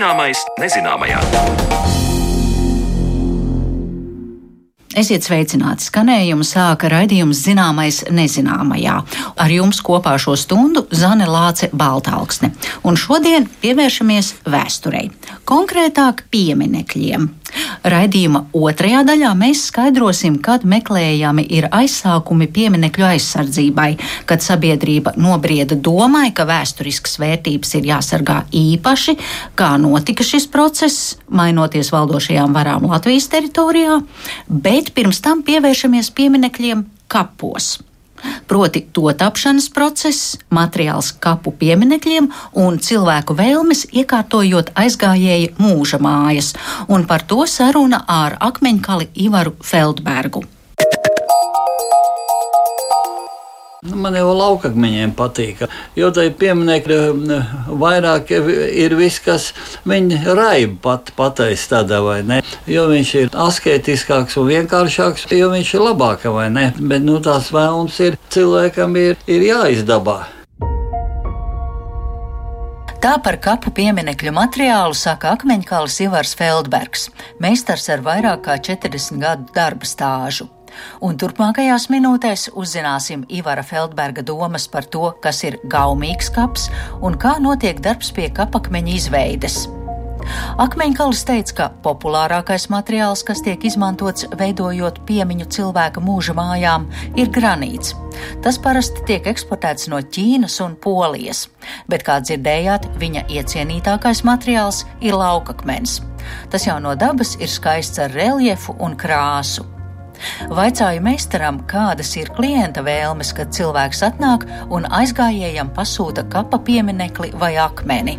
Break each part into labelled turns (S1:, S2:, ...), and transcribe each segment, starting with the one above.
S1: Zināmais nezināmajā.
S2: Esiet sveicināti! Skanējumu sāka raidījums Zināmais nezināmajā. Ar jums kopā šo stundu Zane Lāce Baltāksne. Un šodien pievēršamies vēsturei, konkrētāk pieminekļiem. Raidījuma otrajā daļā mēs skaidrosim, kad meklējami ir aizsākumi pieminekļu aizsardzībai, kad sabiedrība nobrieda domai, ka vēsturiskas vērtības ir jāsargā īpaši, kā notika šis process, mainoties valdošajām varām Latvijas teritorijā, bet pirms tam pievēršamies pieminekļiem kapos proti to tapšanas process, materiāls kapu pieminekļiem un cilvēku vēlmes iekārtojot aizgājēja mūža mājas, un par to saruna ar akmeņkali Ivaru Feldbergu.
S3: Nu, man jau laukakmeņiem patīk, jo tai pieminiekļi vairāk ir viss, kas viņa raiba pat pateiks tādā vai ne. Jo viņš ir asketiskāks un vienkāršāks, jo viņš ir labāks vai ne. Bet nu, tās vēlmes ir cilvēkam ir, ir jāizdabā.
S2: Tā par kapu pieminekļu materiālu saka akmeņkālis Ivars Feldbergs, meistars ar vairāk kā 40 gadu darba stāžu. Un turpmākajās minūtēs uzzināsim Ivara Feldberga domas par to, kas ir gaumīgs kaps un kā notiek darbs pie kapakmeņa izveides. Akmeņkalis teica, ka populārākais materiāls, kas tiek izmantots veidojot piemiņu cilvēka mūža mājām, ir granīts. Tas parasti tiek eksportēts no Ķīnas un Polijas, bet, kā dzirdējāt, viņa iecienītākais materiāls ir laukakmens. Tas jau no dabas ir skaists ar reljefu un krāsu. Vaicāju meistaram, kādas ir klienta vēlmes, kad cilvēks atnāk un aizgājējam pasūta kapa pieminekli vai akmeni.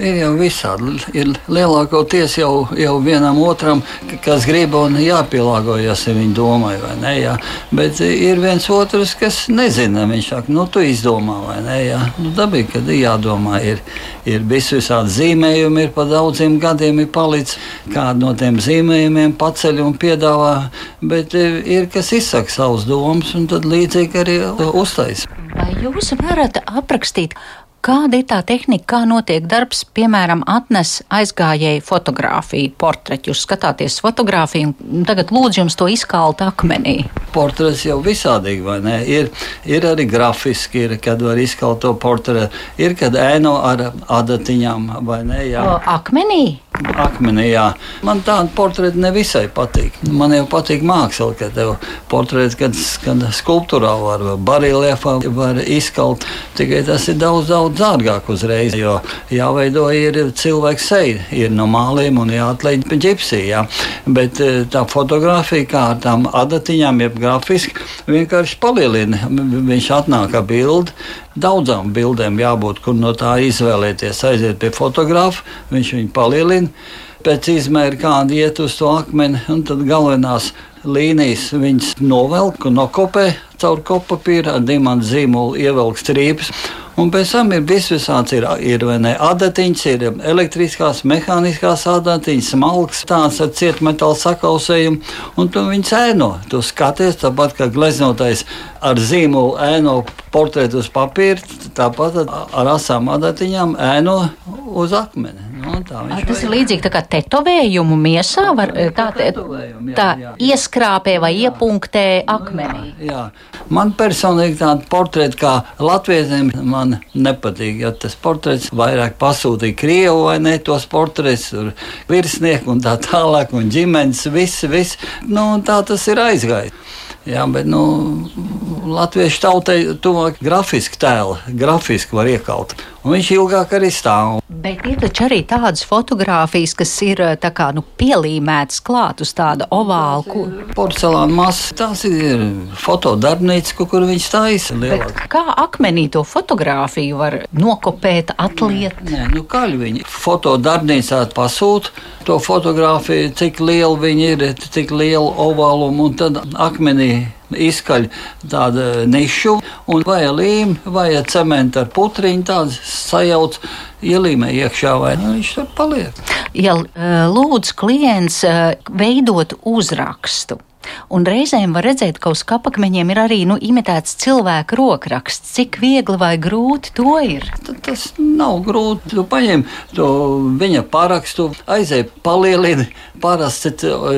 S3: Ir jau visādi. Ir lielākoties jau, jau vienam otram, kas grib un jāpielāgojas viņa domai, vai ne? Jā. Bet ir viens otrs, kas nezina. Viņš saka, nu, tu izdomā, vai ne? Jā. Nu, dabīgi, kad ir jādomā, ir, ir visādi zīmējumi, ir pa daudziem gadiem ir palicis. Kādu no tiem zīmējumiem paceļ un piedāvā, bet ir kas izsaka savus domas, un tad līdzīgi arī uztaisa.
S2: Vai jūs varat aprakstīt? Kāda ir tā tehnika, kā notiek darbs, piemēram, atnes aizgājēju fotografiju, portretu? Jūs skatāties fotografiju, un tagad lūdzu jums to izkalt akmenī.
S3: Portrets jau visādīgi, vai ne? Ir, ir arī grafiski, ir, kad var izkalt to portretu, ir, kad ēno ar adatiņām, vai ne? Jā.
S2: O, akmenī?
S3: Akmenī, jā. Man tāda portreta nevisai patīk. Man jau patīk māksla, ka tev portrets, kad, kad skulptūrā var, barīliefā var izkalt, tikai tas ir daudz, daudz dārgāk uzreiz, jo jāveido ir cilvēks seja, ir no māliem un jāatlīdz pie ģipsija. Bet eh, tā fotografija, kā ar tām adatiņām, jeb grafiski, vienkārši palielina. Viņš atnāk ar bildi. Daudzām bildēm jābūt, kur no tā izvēlēties, aiziet pie fotografa, viņš viņu palielina. Pēc izmēra kāda iet uz to akmeni, tad galvenās līnijas viņas novelk un nokopē caur kopapīru ar diamantu zīmolu, ievelk strīpes. Un pēc tam ir visvisāds, ir, ir ne, adatiņas, ir elektriskās, mehāniskās adatiņas, smalks, tāds ar cietmetāla sakausējumu, un tu viņus ēno. Tu skaties, tāpat kā gleznotais ar zīmolu ēno portretu uz papīra, tāpat ar asām adatiņām ēno uz akmeni.
S2: Nu, tā tas ir līdzīgi kā tetovējumu miesā. Var, tā tā, tā jā. ieskrāpē vai iepunktē akmenī.
S3: Jā, jā. Man personīgi tāda portreta kā latviešiem man nepatīk. Ja tas portrets vairāk pasūtīja Krievu vai ne tos portretus, virsnieku un tā tālāk, un ģimenes, visi, visi. Nu, tā tas ir aizgājis. Jā, bet nu, latviešu tautai tuvāk grafiski tēli, grafiski var iekalt. Un viņš ilgāk arī stāv.
S2: Bet ir taču arī tādas fotogrāfijas, kas ir kā, nu, pielīmētas klāt uz tāda ovāla. Kur...
S3: Porcelāna masa, tās ir fotodarbnīca, kur viņš taisa.
S2: Kā akmenī to fotografiju var nokopēt, atliet?
S3: Nē, nu kaļ viņi fotodarbnīcā pasūta to fotografiju, cik liela viņi ir, cik liela ovāluma un tad akmenī izkaļ tādu nišu, un vai līnija, vai cementa ar putriņu, tāds sajauc, ielīmē iekšā, vai nu, viņš tur paliek.
S2: Ja lūdzu klients veidot uzrakstu, Un reizēm var redzēt, ka uz kapakmeņiem ir arī nu, imitēts cilvēka rokraksts. Cik viegli vai grūti to ir?
S3: Tas nav grūti. Tu paņem to viņa parakstu, aizēj palielini parasti,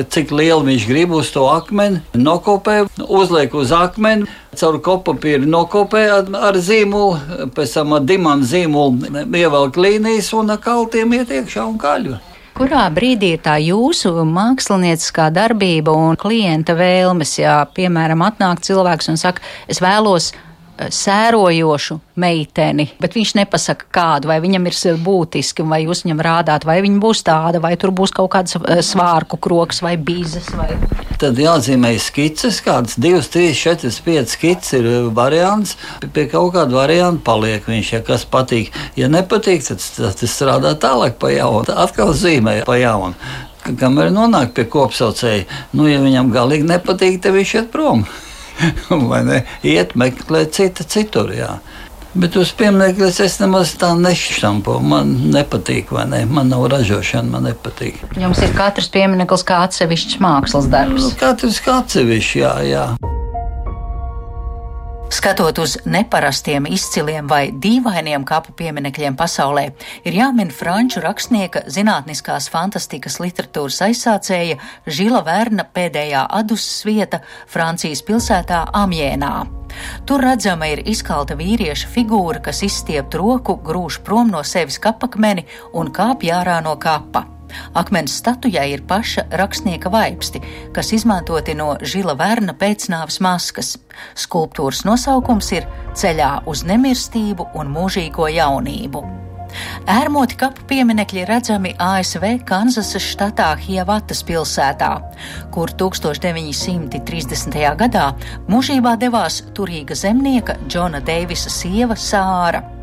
S3: cik lielu viņš grib uz to akmeni, nokopē, uzliek uz akmeni. Caur kopapīru nokopē ar, ar zīmolu, pēc tam ar dimantu zīmolu ievelk līnijas un ar kaltiem iet iekšā un kaļu.
S2: Kurā brīdī ir tā jūsu mākslinieckā darbība un klienta vēlmes, ja, piemēram, atnāk cilvēks un saka, es vēlos sērojošu meiteni, bet viņš nepasaka kādu, vai viņam ir būtiski, vai jūs viņam rādāt, vai viņa būs tāda, vai tur būs kaut kāds eh, svārku kroks vai bīzes. Vai...
S3: Tad jāatzīmē skices, kādas 2, 3, 4, 5 skices ir eh, variants. Pie kaut kāda varianta paliek viņš, ja kas patīk. Ja nepatīk, tad tas strādā tālāk pa jaunu. Atkal zīmē pa jaunu. Kamēr nonāk pie kopsaucēja, nu, ja viņam galīgi nepatīk, tad viņš iet prom. vai ne? Iet meklēt citu citur. Jā. Bet uz pieminiektu es nemaz tā nešķampo. Man nepatīk, vai ne? Man nav ražošana, man nepatīk.
S2: Jums ir katrs piemineklis kā atsevišķs mākslas darbs.
S3: Nu, katrs kā atsevišķs, jā, jā.
S2: Skatot uz neparastiem, izciliem vai dīvainiem kapu pieminekļiem pasaulē, ir jāmin franču rakstnieka zinātniskās fantastikas literatūras aizsācēja Žila Verna pēdējā adusas vieta Francijas pilsētā Amjēnā. Tur redzama ir izkalta vīrieša figūra, kas izstiept roku, grūž prom no sevis kapakmeni un kāpj ārā no kapa. Akmens statujai ir paša rakstnieka vaipsti, kas izmantoti no žila verna pēcnāvas maskas. Skulptūras nosaukums ir Ceļā uz nemirstību un mūžīgo jaunību. Ērmoti kapu pieminekļi redzami ASV Kanzasas štatā Hiavatas pilsētā, kur 1930. gadā mūžībā devās turīga zemnieka Džona Deivisa sieva Sāra.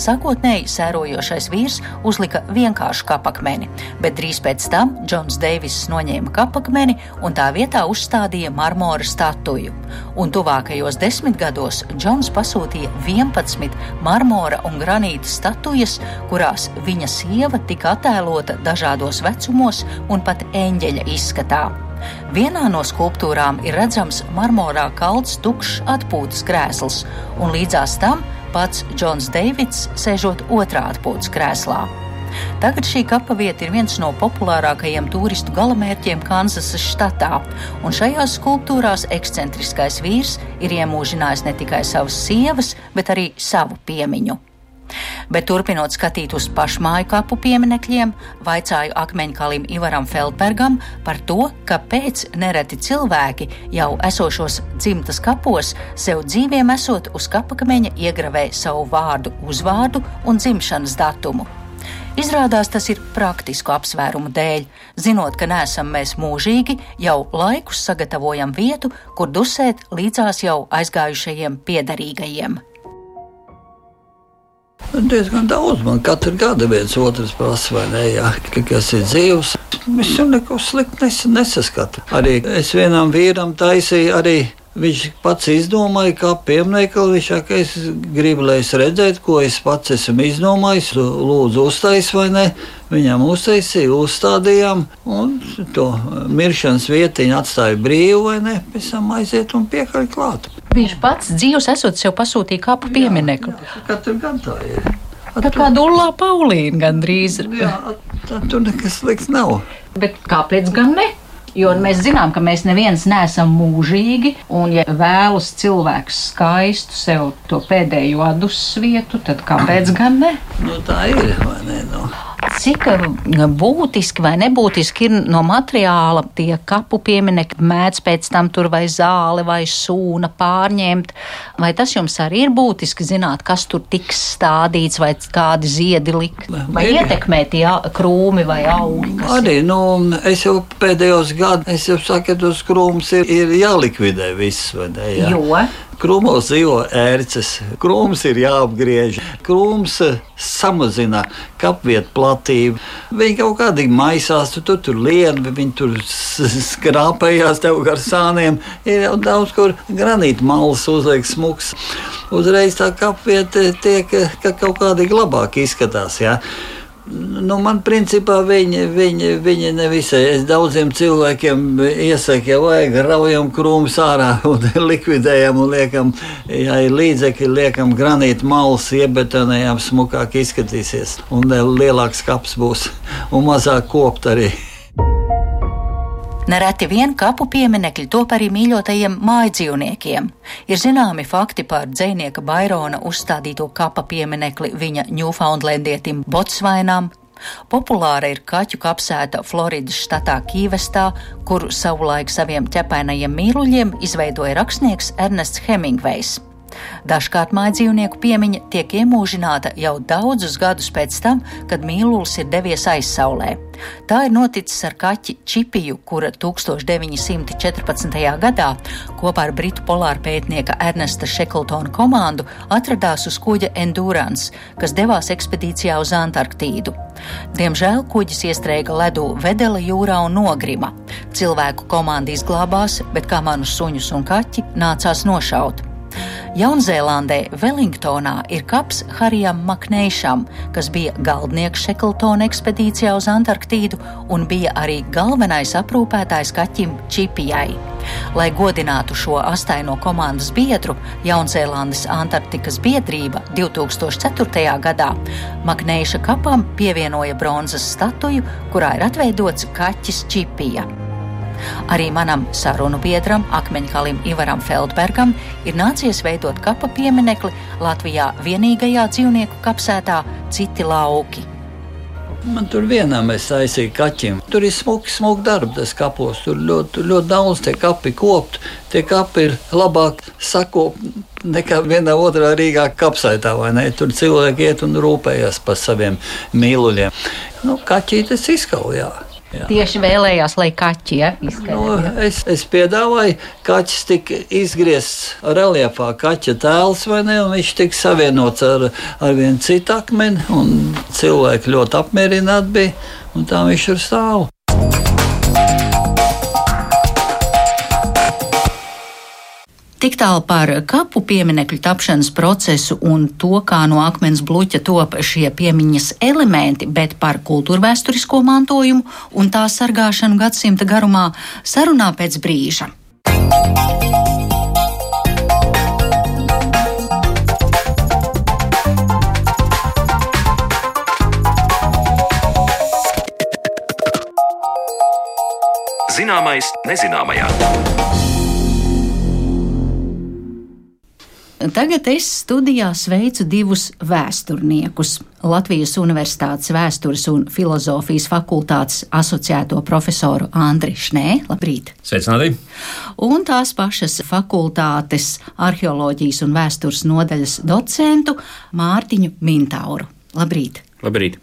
S2: Sākotnēji sērojošais vīrs uzlika vienkāršu kapakmeni, bet drīz pēc tam Džons Deiviss noņēma kapakmeni un tā vietā uzstādīja marmora statuju. Un tuvākajos desmitgados Džons pasūtīja 11 marmora un granīta statujas, kurās viņa sieva tika attēlota dažādos vecumos un pat eņģeļa izskatā. Vienā no skulptūrām ir redzams marmorā kalts tukšs atpūtas krēsls, un līdzās tam pats Džons Deivids sēžot otrā atpūtas krēslā. Tagad šī kapa vieta ir viens no populārākajiem turistu galamērķiem Kansasas štatā, un šajās skulptūrās ekscentriskais vīrs ir iemūžinājis ne tikai savas sievas, bet arī savu piemiņu. Bet turpinot skatīt uz pašmāju kapu pieminekļiem, vaicāju akmeņkalim Ivaram Feldbergam par to, kāpēc nereti cilvēki jau esošos dzimtas kapos sev dzīviem esot uz kapakameņa iegravē savu vārdu, uzvārdu un dzimšanas datumu. Izrādās tas ir praktisku apsvērumu dēļ. Zinot, ka neesam mēs mūžīgi, jau laikus sagatavojam vietu, kur dusēt līdzās jau aizgājušajiem piedarīgajiem.
S3: Diezgan daudz man katru gadu viens otrs prasa, vai ne? Jā, kas ir dzīves. Es jau neko sliktu nes, nesaskatu. Arī es vienam vīram taisīju arī. Viņš pats izdomāja, kā pieminiektu. Viņš saka, es gribu, lai es redzētu, ko es pats esmu izdomājis. Lūdzu, uztaisīt, vai ne? Viņam uztaisīja, uzstādījām, un to miršanas vietiņu atstāja brīvu, vai ne? Pēc tam aiziet un piekaļ klāt.
S2: Viņš pats dzīvs esot sev pasūtījis kāpu pieminieku.
S3: Katru gadu tā ir.
S2: Tā kā Dulā Paulīna gandrīz.
S3: Jā, tā tur nekas slikts nav.
S2: Bet kāpēc gan ne? Jo mēs zinām, ka mēs neviens neesam mūžīgi, un, ja vēlas cilvēks skaistu sev to pēdējo adus vietu, tad kāpēc gan ne?
S3: Nu, tā ir, vai ne? Nu.
S2: Cik būtiski vai nebūtiski ir no materiāla tie kapu pieminekļi, mēdz pēc tam tur vai zāle vai sūna pārņemt, vai tas jums arī ir būtiski zināt, kas tur tiks stādīts vai kādi ziedi likt, vai ir. ietekmē tie krūmi vai augi?
S3: Arī, nu, es jau pēdējos gados, es jau saku, ka tos krūmus ir, ir jālikvidē viss, vai ne? Jā.
S2: Jo?
S3: Krūmos dzīvo ērces, krūms ir jāapgriež, krūms eh, samazina kapvietu platību. Viņi kaut kādīgi maisās, tu, tu tur lien, viņi tur skrāpējās tev ar sāniem. Ir jau daudz, kur granīta malas uzliek smuks. Uzreiz tā kapvieta tiek ka kaut kādīgi labāk izskatās. Ja? Nu, man principā viņi, viņi, viņi nevisai. Es daudziem cilvēkiem iesaku, ja vajag raujam krūmus ārā un likvidējam un liekam, ja ir līdzekļi, liekam granītu malus, iebetonējam, smukāk izskatīsies. Un lielāks kaps būs un mazāk kopt arī.
S2: Nereti vien kapu pieminekļi top arī mīļotajiem mājdzīvniekiem. Ir zināmi fakti par dzinieka Bairona uzstādīto kapa pieminekli viņa Ņūfaundlendietim Botsvainām. Populāra ir kaķu kapsēta Floridas štatā Kīvestā, kuru savulaik saviem ķepainajiem mīluļiem izveidoja rakstnieks Ernests Hemingvejs. Dažkārt mājdzīvnieku piemiņa tiek iemūžināta jau daudzus gadus pēc tam, kad mīlulis ir devies aizsaulē. Tā ir noticis ar kaķi Čipiju, kura 1914. gadā kopā ar britu polāra pētnieka Ernesta Šekltona komandu atradās uz kuģa Endurance, kas devās ekspedīcijā uz Antarktīdu. Diemžēl kuģis iestrēga ledū Vedela jūrā un nogrima. Cilvēku komanda izglābās, bet kā manus suņus un kaķi nācās nošaut. Jaunzēlandē Wellingtonā ir kaps Harijam Makneišam, kas bija galdnieks Šekltona ekspedīcijā uz Antarktīdu un bija arī galvenais aprūpētājs kaķim Čipijai. Lai godinātu šo astaino komandas biedru, Jaunzēlandes Antarktikas biedrība 2004. gadā Makneiša kapam pievienoja bronzas statuju, kurā ir atveidots kaķis Čipija. Arī manam sarunu biedram, akmeņkalim Ivaram Feldbergam, ir nācies veidot kapa pieminekli Latvijā vienīgajā dzīvnieku kapsētā Citi lauki.
S3: Man tur vienam es taisīju kaķim. Tur ir smuki, smuki darbi, tas kapos. Tur ļoti, ļoti daudz tie kapi kopt. Tie kapi ir labāk sakopti nekā vienā otrā Rīgā kapsaitā. Tur cilvēki iet un rūpējas par saviem mīluļiem. Nu, kaķītes izkaujā.
S2: Jā. Tieši vēlējās, lai kaķi ja, izskaidro.
S3: Nu, es, es piedāvāju, ka kaķis tika izgriezts reliefā, kaķa tēls, vai ne? Viņš tika savienots ar, ar vienu citu akmeni, un cilvēki ļoti apmierināti bija, un tā viņš ir stāvs.
S2: Tik tālu par kapu pieminiektu tapšanas procesu un to, kā no akmens bluķa top šie piemiņas elementi, bet par kultūra vēsturisko mantojumu un tā sargāšanu gadsimta garumā sarunā pēc brīža. Zināmais nezināmajā. Tagad es studijā sveicu divus vēsturniekus. Latvijas Universitātes vēstures un filozofijas fakultātes asociēto profesoru Andri Šnē. Labrīt!
S1: Sveicināti!
S2: Un tās pašas fakultātes arheoloģijas un vēstures nodaļas docentu Mārtiņu Mintauru. Labrīt!
S1: Labrīt!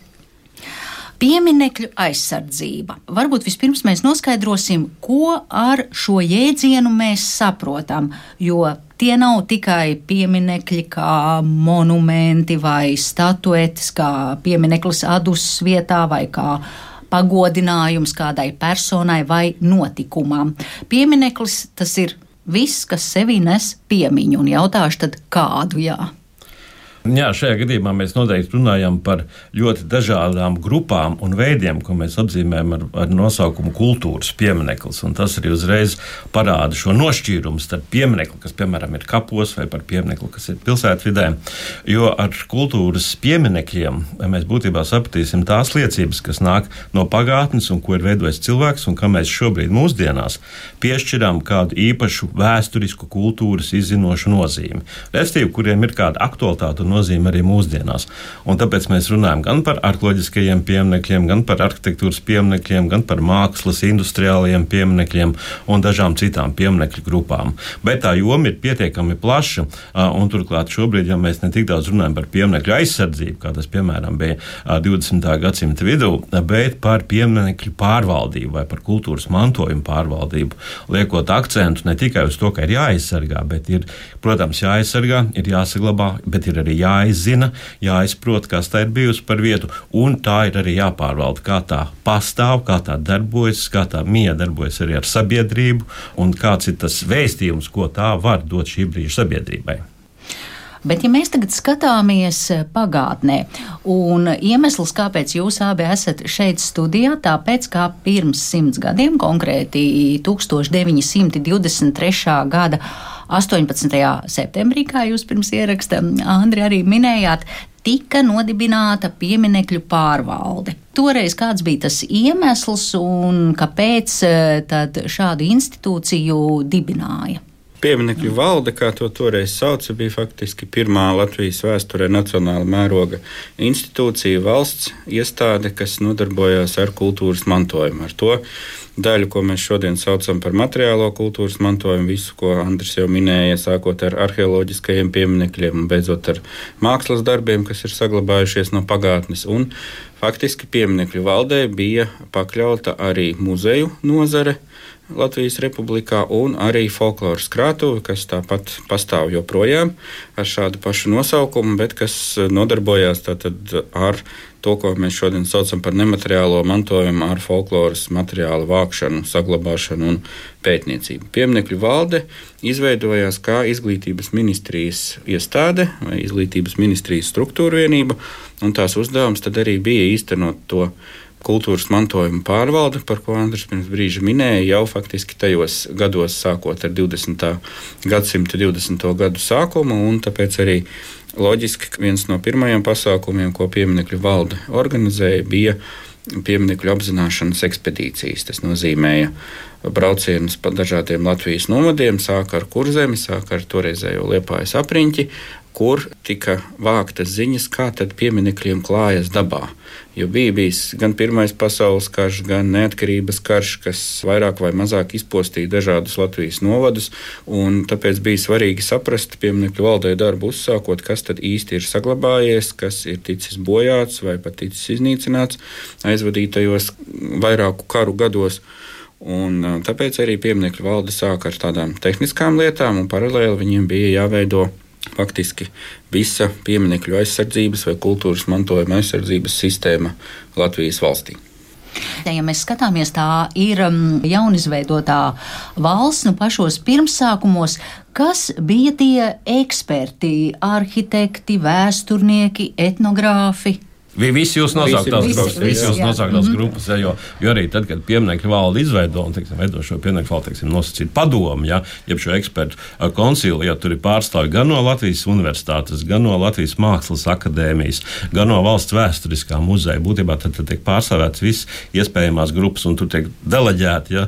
S2: Pieminekļu aizsardzība. Varbūt vispirms mēs noskaidrosim, ko ar šo jēdzienu mēs saprotam, jo Tie nav tikai pieminekļi, kā monumenti vai statuetes, kā piemineklis adus vietā vai kā pagodinājums kādai personai vai notikumam. Piemineklis tas ir viss, kas sevī nes piemiņu, un jautāšu tad kādu jā.
S1: Jā, šajā gadījumā mēs noteikti runājam par ļoti dažādām grupām un veidiem, ko mēs apzīmējam ar, ar nosaukumu kultūras piemineklis. Tas arī uzreiz parāda šo nošķīrumu starp pieminekli, kas, piemēram, ir kapos, vai par pieminekli, kas ir pilsētvidē. Jo ar kultūras pieminekļiem mēs būtībā sapratīsim tās liecības, kas nāk no pagātnes un ko ir veidojis cilvēks, un kā mēs šobrīd mūsdienās piešķiram kādu īpašu vēsturisku kultūras izzinošu nozīmi. Restīvi, kuriem ir kāda aktualitāte un nozīme arī mūsdienās. Un tāpēc mēs runājam gan par arheoloģiskajiem pieminekļiem, gan par arhitektūras pieminekļiem, gan par mākslas, industriālajiem pieminekļiem un dažām citām pieminekļu grupām. Bet tā joma ir pietiekami plaša, un turklāt šobrīd, ja mēs ne tik daudz runājam par pieminekļu aizsardzību, kā tas piemēram bija 20. gadsimta vidū, bet par pieminekļu pārvaldību vai par kultūras mantojumu pārvaldību, liekot akcentu ne tikai uz to, ka ir jāaizsargā, bet ir, protams, jāaizsargā, ir jāsaglabā, bet ir arī jā jāizzina, jāizprot, kas tā ir bijusi par vietu, un tā ir arī jāpārvalda, kā tā pastāv, kā tā darbojas, kā tā mija darbojas arī ar sabiedrību, un kāds ir tas vēstījums, ko tā var dot šī brīža sabiedrībai.
S2: Bet, ja mēs tagad skatāmies pagātnē, un iemesls, kāpēc jūs abi esat šeit studijā, tāpēc, kā pirms simts gadiem, konkrēti 1923. gada 18. septembrī, kā jūs pirms ieraksta Andri arī minējāt, tika nodibināta pieminekļu pārvalde. Toreiz kāds bija tas iemesls un kāpēc tad šādu institūciju dibināja?
S4: Pieminekļu valde, kā to toreiz sauca, bija faktiski pirmā Latvijas vēsturē nacionāla mēroga institūcija, valsts iestāde, kas nodarbojās ar kultūras mantojumu. Ar to daļu, ko mēs šodien saucam par materiālo kultūras mantojumu, visu, ko Andris jau minēja, sākot ar arheoloģiskajiem pieminekļiem un beidzot ar mākslas darbiem, kas ir saglabājušies no pagātnes. Un faktiski pieminekļu valdē bija pakļauta arī muzeju nozare Latvijas Republikā, un arī folkloras krātuve, kas tāpat pastāv joprojām ar šādu pašu nosaukumu, bet kas nodarbojās ar to, ko mēs šodien saucam par nemateriālo mantojumu, ar folkloras materiālu vākšanu, saglabāšanu un pētniecību. Pieminekļu valde izveidojās kā izglītības ministrijas iestāde vai izglītības ministrijas struktūra vienība, un tās uzdevums tad arī bija īstenot to kultūras mantojuma pārvalde, par ko Andris pirms brīža minēja, jau faktiski tajos gados, sākot ar 20. gadsimta 20. gadu sākumu, un tāpēc arī loģiski, viens no pirmajiem pasākumiem, ko pieminekļu valde organizēja, bija pieminiektu apzināšanas ekspedīcijas. Tas nozīmēja braucienus pa dažādiem Latvijas novadiem, sāk ar kurzemi, sāk ar toreizējo liepājas apriņķi, kur tika vāktas ziņas, kā tad pieminekļiem klājas dabā. Jo bija bijis gan Pirmais pasaules karš, gan neatkarības karš, kas vairāk vai mazāk izpostīja dažādus Latvijas novadus, tāpēc bija svarīgi saprast pieminekļu valdē darbu uzsākot, kas tad īsti ir saglabājies, kas ir ticis bojāts vai pat ticis iznīcināts aizvadītajos vairāku karu gados. Un, tāpēc arī pieminiektu valde sāka ar tādām tehniskām lietām, un paralēli viņiem bija jāveido faktiski visa pieminiektu aizsardzības vai kultūras mantojuma aizsardzības sistēma Latvijas valstī.
S2: Ja mēs skatāmies, tā ir um, jaunizveidotā valsts, nu pašos pirmsākumos, kas bija tie eksperti, arhitekti, vēsturnieki, etnogrāfi?
S1: Visi jūs nosauktās grupas, visi jūs nosauktās grupas, ja, jo, jo arī tad, kad pieminiektu valdi izveido un teiksim, veido šo pieminiektu valdi, teiksim, nosacīt padomu, ja, jeb šo ekspertu koncilu, ja tur ir pārstāvi gan no Latvijas universitātes, gan no Latvijas mākslas akadēmijas, gan no valsts vēsturiskā muzeja, būtībā tad, tad tiek pārstāvēts viss iespējamās grupas, un tur tiek deleģēti ja,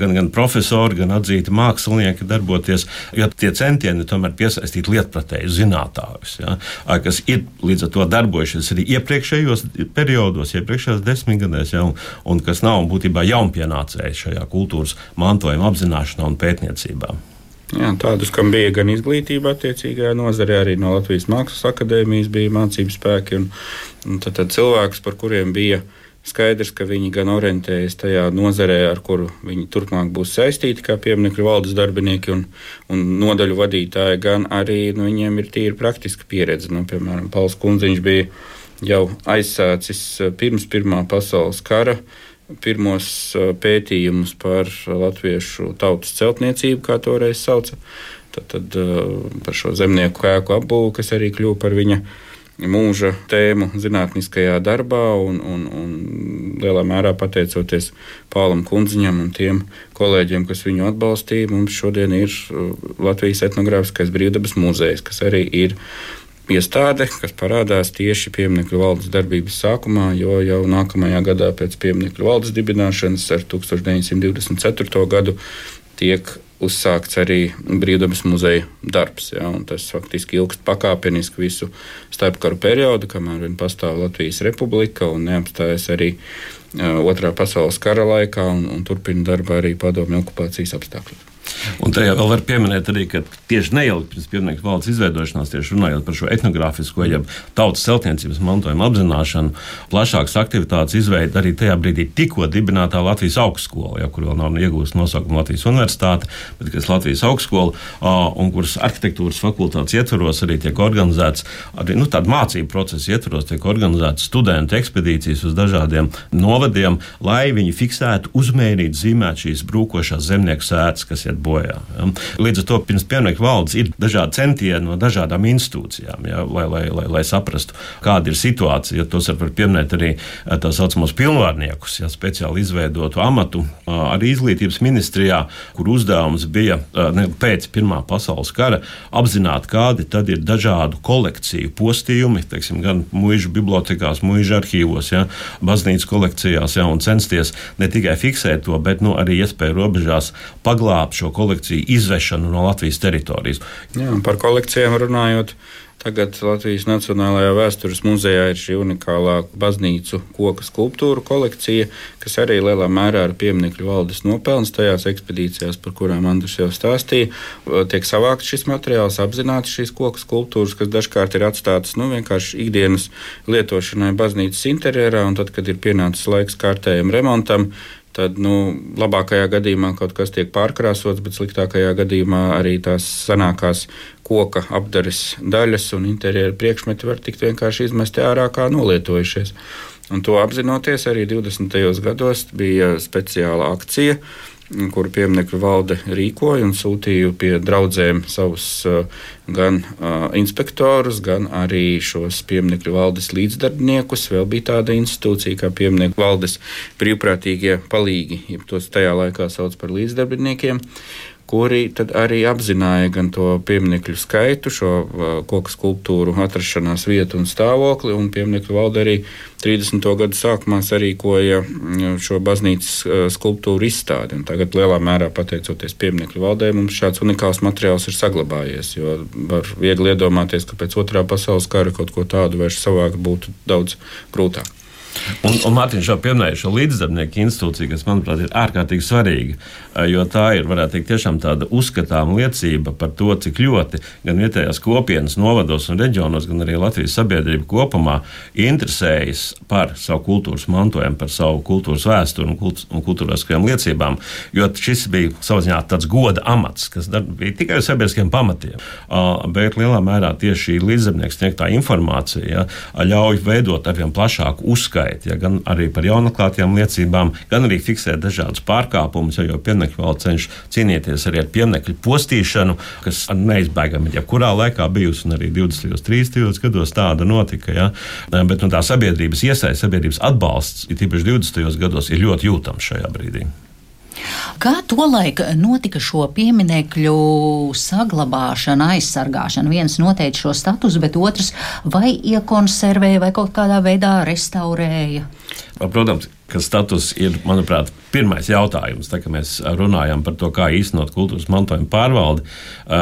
S1: gan, gan profesori, gan atzīti mākslinieki darboties, jo tie centieni tomēr piesaistīt lietpratēju zinātājus, ja, kas ir līdz ar to darbojušies arī iepriekš iepriekšējos periodos, iepriekšējās desmitgadēs, ja, un, un kas nav būtībā jaunpienācēji šajā kultūras mantojuma apzināšanā un pētniecībā.
S4: Jā, tādus, kam bija gan izglītība attiecīgajā nozarē, arī no Latvijas Mākslas akadēmijas bija mācību spēki, un, un tad, tad cilvēks, par kuriem bija skaidrs, ka viņi gan orientējas tajā nozarē, ar kuru viņi turpmāk būs saistīti, kā pieminiektu valdes darbinieki un, un nodaļu vadītāji, gan arī nu, viņiem ir tīri praktiska pieredze. Nu, piemēram, Pauls Kunziņš bija jau aizsācis eh, pirms Pirmā pasaules kara pirmos eh, pētījumus par latviešu tautas celtniecību, kā toreiz sauca. Tad, tad eh, par šo zemnieku ēku apbūvi, kas arī kļuva par viņa mūža tēmu zinātniskajā darbā, un, un, un lielā mērā pateicoties Pālam Kundziņam un tiem kolēģiem, kas viņu atbalstīja, mums šodien ir Latvijas etnogrāfiskais brīvdabas muzejs, kas arī ir iestāde, kas parādās tieši pieminiektu valdes darbības sākumā, jo jau nākamajā gadā pēc pieminiektu valdes dibināšanas ar 1924. gadu tiek uzsākts arī brīvdabas muzeja darbs. Ja, tas faktiski ilgst pakāpeniski visu starpkaru periodu, kamēr vien pastāv Latvijas republika un neapstājas arī Otrā pasaules kara laikā un, un turpina darbu arī padomju okupācijas apstākļos.
S1: Un tajā vēl var pieminēt arī, ka tieši neilgi pirms pieminiektu valdes izveidošanās, tieši runājot par šo etnogrāfisko, jeb tautas celtniecības mantojuma apzināšanu, plašākas aktivitātes izveida arī tajā brīdī tikko dibinātā Latvijas augstskola, ja, kur vēl nav iegūsta nosaukuma Latvijas universitāte, bet kas Latvijas augstskola, un kuras arhitektūras fakultātes ietvaros arī tiek organizēts, arī nu, tādu mācību procesu ietvaros tiek organizētas studentu ekspedīcijas uz dažādiem novadiem, lai viņi fiksētu, uzmērītu, zīmētu šīs brūkošās zemnieku sēdes, kas iet bojā. Ja. Līdz ar to pirms pieminiektu valdes ir dažādi centieni no dažādām institūcijām, ja, lai, lai, lai, lai saprastu, kāda ir situācija. Tos var pieminēt arī tā saucamos pilnvārniekus, ja speciāli izveidotu amatu arī izglītības ministrijā, kur uzdevums bija ne, pēc Pirmā pasaules kara apzināt, kādi tad ir dažādu kolekciju postījumi, teiksim, gan mūža bibliotekās, mūža arhīvos, ja, baznīcas kolekcijās, ja, un censties ne tikai fiksēt to, bet nu, arī iespēju robežās paglābt šo kolekciju izvešanu no Latvijas teritorijas.
S4: Jā, par kolekcijām runājot. Tagad Latvijas Nacionālajā vēstures muzejā ir šī unikālā baznīcu koku skulptūru kolekcija, kas arī lielā mērā ir pieminiektu valdes nopelns tajās ekspedīcijās, par kurām Andris jau stāstīja. Tiek savākts šis materiāls, apzināti šīs koku skulptūras, kas dažkārt ir atstātas nu, vienkārši ikdienas lietošanai baznīcas interjerā, un tad, kad ir pienācis laiks kārtējam remontam, tad nu, labākajā gadījumā kaut kas tiek pārkrāsots, bet sliktākajā gadījumā arī tās senākās koka apdares daļas un interjera priekšmeti var tikt vienkārši izmesti ārā kā nolietojušies. Un to apzinoties, arī 20. gados bija speciāla akcija kuru pieminiektu valde rīkoja un sūtīja pie draugiem savus gan uh, inspektorus, gan arī šos pieminiektu valdes līdzdarbniekus. Vēl bija tāda institūcija kā pieminiektu valdes brīvprātīgie palīgi, jeb tos tajā laikā sauc par līdzdarbiniekiem kuri arī apzināja gan to pieminiektu skaitu, šo uh, koku skulptūru atrašanās vietu un stāvokli. Un pieminiektu valde arī 30. gadu sākumā sarīkoja mm, šo baznīcas uh, skulptūru izstādi. Un tagad lielā mērā pateicoties pieminiektu valdē, mums šāds unikāls materiāls ir saglabājies. Jo var viegli iedomāties, ka pēc otrā pasaules kara kaut ko tādu vairs savākt būtu daudz grūtāk.
S1: Un, un Mārtiņš jau pieminēja šo līdzdarbnieku institūciju, kas, manuprāt, ir ārkārtīgi svarīga. Jo tā ir, varētu teikt, tiešām tāda uzskatāma liecība par to, cik ļoti gan vietējās kopienas, novados un reģionos, gan arī Latvijas sabiedrība kopumā interesējas par savu kultūras mantojumu, par savu kultūras vēsturi un, kult, un kultūraskajām liecībām. Jo šis bija savā ziņā tāds goda amats, kas bija tikai uz sabiedriskiem pamatiem. Bet lielā mērā tieši šī līdzdarbnieks sniegtā informācija ja, ļauj veidot arvien plašāku uzskatu uzskaita, ja, gan arī par jaunatklātajām liecībām, gan arī fiksēt dažādus pārkāpumus, jo, jo pieminiektu vēl cenšas cīnīties arī ar pieminiektu postīšanu, kas neizbēgami ir jebkurā laikā bijusi, un arī 20. un 30. gados tāda notika. Ja. Bet nu, tā sabiedrības iesaistība, sabiedrības atbalsts, ir tīpaši 20. gados, ir ļoti jūtams šajā brīdī.
S2: Kā tolaik notika šo pieminiekļu saglabāšana, aizsargāšana? Viens noteica šo statusu, bet otrs vai iekonservēja vai kaut kādā veidā restaurēja?
S1: Protams, ka status ir, manuprāt, pirmais jautājums, tā, kad mēs runājam par to, kā īstenot kultūras mantojuma pārvaldi,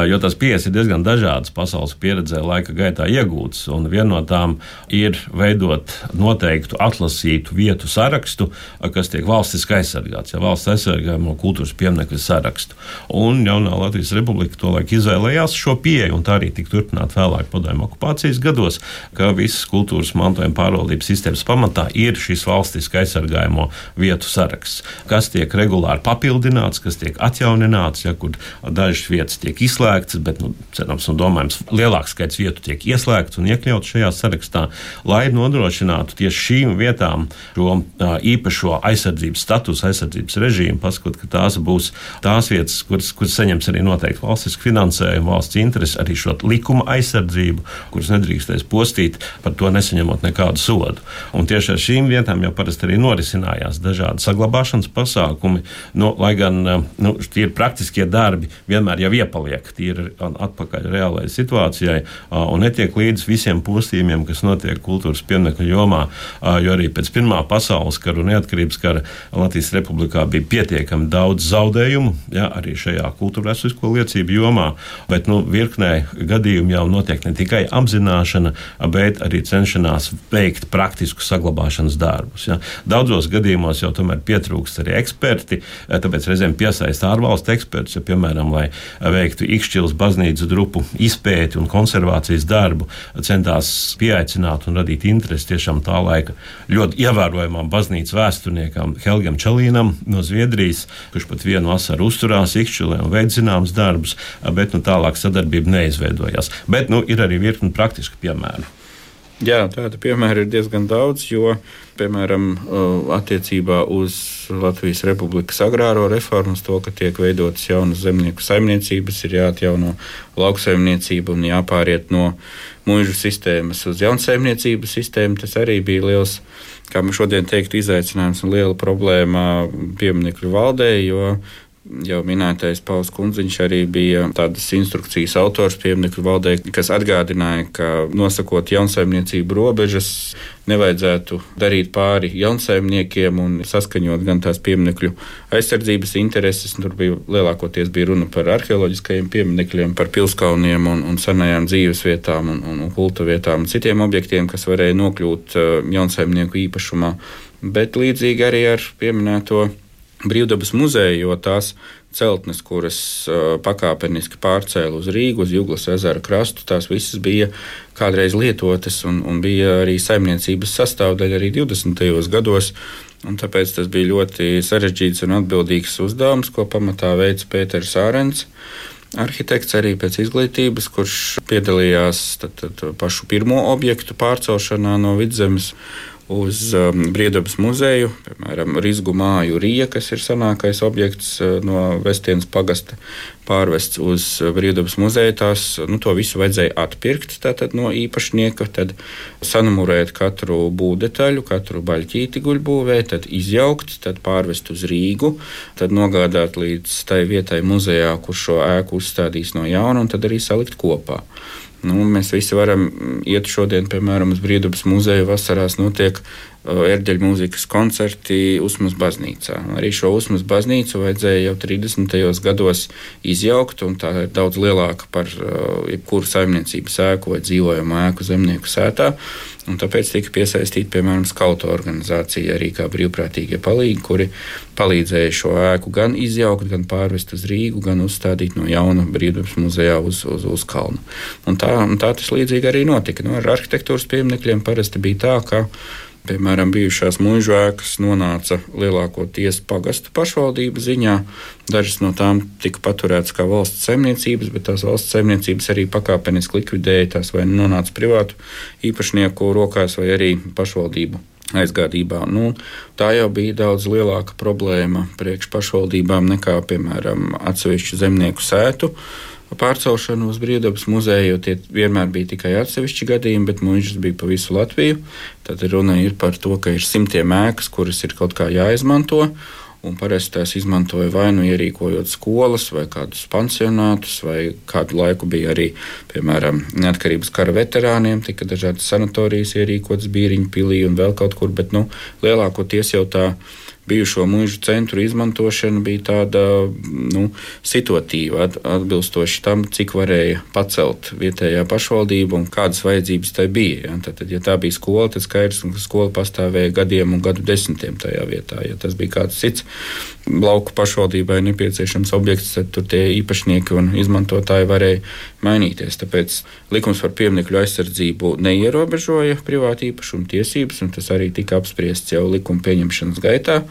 S1: jo tās pieejas ir diezgan dažādas pasaules pieredzē, laika gaitā iegūtas. Viena no tām ir veidot noteiktu atlasītu vietu sarakstu, kas tiek valstiski aizsargāts, ja valsts aizsargājamo kultūras pieminiektu sarakstu. Un jaunā Latvijas republika tolaik izvēlējās šo pieeju, un tā arī tika turpināta vēlāk padomju okupācijas gados, ka visas kultūras mantojuma pārvaldības sistēmas pamatā ir šis valstiski aizsargājamo vietu saraksts kas tiek regulāri papildināts, kas tiek atjaunināts, ja kur dažas vietas tiek izslēgtas, bet, nu, cerams, un domājams, lielāks skaits vietu tiek ieslēgts un iekļauts šajā sarakstā, lai nodrošinātu tieši šīm vietām šo īpašo aizsardzības statusu, aizsardzības režīmu, pasakot, ka tās būs tās vietas, kuras, kuras saņems arī noteikti valstisku finansējumu, valsts interesi, arī šo likuma aizsardzību, kuras nedrīkstēs postīt, par to nesaņemot nekādu sodu. Un tieši ar šīm vietām jau parasti arī norisinājās dažādi saglabāšanas pasākumi, nu, lai gan eh, nu, tie ir praktiskie darbi, vienmēr jau iepaliek tīri atpakaļ reālajai situācijai un netiek līdz visiem postījumiem, kas notiek kultūras pieminiektu jomā. Jo arī pēc Pirmā pasaules kara un neatkarības kara Latvijas republikā bija pietiekami daudz zaudējumu, ja, arī šajā kultūrvēsturisko liecību jomā, bet nu, virknē gadījumu jau notiek ne tikai apzināšana, bet arī cenšanās veikt praktisku saglabāšanas darbus. Ja. Daudzos gadījumos jau tomēr pietrūkst arī eksperti, eh, tāpēc reizēm piesaista ārvalstu ekspertus, ja, piemēram, lai veiktu Ikšķilas baznīcas grupu izpēti un konservācijas darbu, centās pieaicināt un radīt interesi tiešām tā laika ļoti ievērojamam baznīcas vēsturniekam Helgam Čalīnam no Zviedrijas, kurš pat vienu vasaru uzturās Ikšķilē un veids zināmas darbus, bet nu, tālāk sadarbība neizveidojās. Bet nu, ir arī virkni praktiski piemēri.
S4: Jā, tādu piemēru ir diezgan daudz, jo, piemēram, attiecībā uz Latvijas Republikas agrāro reformu, to, ka tiek veidotas jaunas zemnieku saimniecības, ir jāatjauno lauksaimniecība un jāpāriet no mūža sistēmas uz jaunsaimniecības sistēmu. Tas arī bija liels, kā mēs šodien teiktu, izaicinājums un liela problēma pieminiektu valdē, jo Jau minētais Pauls Kunziņš arī bija tādas instrukcijas autors pieminiektu valdē, kas atgādināja, ka nosakot jaunsaimniecību robežas, nevajadzētu darīt pāri jaunsaimniekiem un saskaņot gan tās pieminiektu aizsardzības intereses. Tur bija lielākoties bija runa par arheoloģiskajiem pieminekļiem, par pilskauniem un, un senajām dzīvesvietām un, un, kulta vietām un citiem objektiem, kas varēja nokļūt uh, jaunsaimnieku īpašumā. Bet līdzīgi arī ar pieminēto Brīvdabas muzeja, jo tās celtnes, kuras pakāpeniski pārcēla uz Rīgu, uz Juglas ezera krastu, tās visas bija kādreiz lietotas un, un bija arī saimniecības sastāvdaļa arī 20. gados. Un tāpēc tas bija ļoti sarežģīts un atbildīgs uzdevums, ko pamatā veica Pēters Ārens. Arhitekts arī pēc izglītības, kurš piedalījās tad, tad, pašu pirmo objektu pārcelšanā no vidzemes uz um, Briedabas muzeju, piemēram, Rīzgu māju Rija, kas ir senākais objekts uh, no Vestienas pagasta, pārvests uz Briedabas muzeju. Tās, nu, to visu vajadzēja atpirkt tātad, no īpašnieka, tad sanumurēt katru būvdetaļu, katru baļķīti guļbūvē, tad izjaukt, tad pārvest uz Rīgu, tad nogādāt līdz tai vietai muzejā, kur šo ēku uzstādīs no jauna, un tad arī salikt kopā. Nu, mēs visi varam iet šodien, piemēram, uz Brīvdabas muzeju. Vasarās notiek erģeļu mūzikas koncerti Usmas baznīcā. Arī šo Usmas baznīcu vajadzēja jau 30. gados izjaukt, un tā ir daudz lielāka par uh, jebkuru saimniecības ēku vai dzīvojamu ēku zemnieku sētā. Un tāpēc tika piesaistīta, piemēram, skautu organizācija arī kā brīvprātīgie palīgi, kuri palīdzēja šo ēku gan izjaukt, gan pārvest uz Rīgu, gan uzstādīt no jauna brīvdabas muzejā uz, uz, uz kalnu. Un tā, un tā tas līdzīgi arī notika. Nu, ar arhitektūras pieminekļiem parasti bija tā, ka Piemēram, bijušās mūža ēkas nonāca lielākoties pagastu pašvaldību ziņā. Dažas no tām tika paturētas kā valsts saimniecības, bet tās valsts saimniecības arī pakāpeniski likvidēja. Tās vai nu nonāca privātu īpašnieku rokās, vai arī pašvaldību aizgādībā. Nu, tā jau bija daudz lielāka problēma priekš pašvaldībām nekā, piemēram, atsevišķu zemnieku sētu pārcelšanu uz Brīvdabas muzeju, jo tie vienmēr bija tikai atsevišķi gadījumi, bet mūžs bija pa visu Latviju. Tad runa ir par to, ka ir simtiem ēkas, kuras ir kaut kā jāizmanto. Un parasti tās izmantoja vai nu ierīkojot skolas, vai kādus pansionātus, vai kādu laiku bija arī, piemēram, neatkarības kara veterāniem, tika dažādas sanatorijas ierīkotas Bīriņu pilī un vēl kaut kur, bet nu, lielākoties jau tā ir bijušo mūžu centru izmantošana bija tāda nu, situatīva, atbilstoši tam, cik varēja pacelt vietējā pašvaldība un kādas vajadzības tai bija. Ja? Tad, ja tā bija skola, tad skaidrs, ka skola pastāvēja gadiem un gadu desmitiem tajā vietā. Ja tas bija kāds cits lauku pašvaldībai nepieciešams objekts, tad tur tie īpašnieki un izmantotāji varēja mainīties. Tāpēc likums par pieminiektu aizsardzību neierobežoja privātu īpašumu tiesības, un tas arī tika apspriests jau likuma pieņemšanas gaitā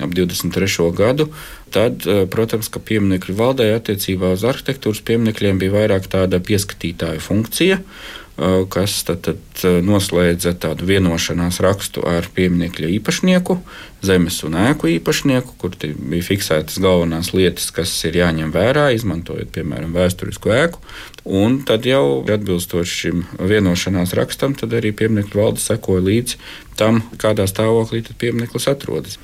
S4: ap 23. gadu. Tad, eh, protams, ka pieminiektu valdē attiecībā uz arhitektūras pieminekļiem bija vairāk tāda pieskatītāja funkcija eh, kas tad, tad eh, noslēdza tādu vienošanās rakstu ar pieminiekļa īpašnieku, zemes un ēku īpašnieku, kur bija fiksētas galvenās lietas, kas ir jāņem vērā, izmantojot, piemēram, vēsturisku ēku. Un tad jau atbilstoši šim vienošanās rakstam, tad arī pieminiektu valde sekoja līdzi tam, kādā stāvoklī piemineklis atrodas.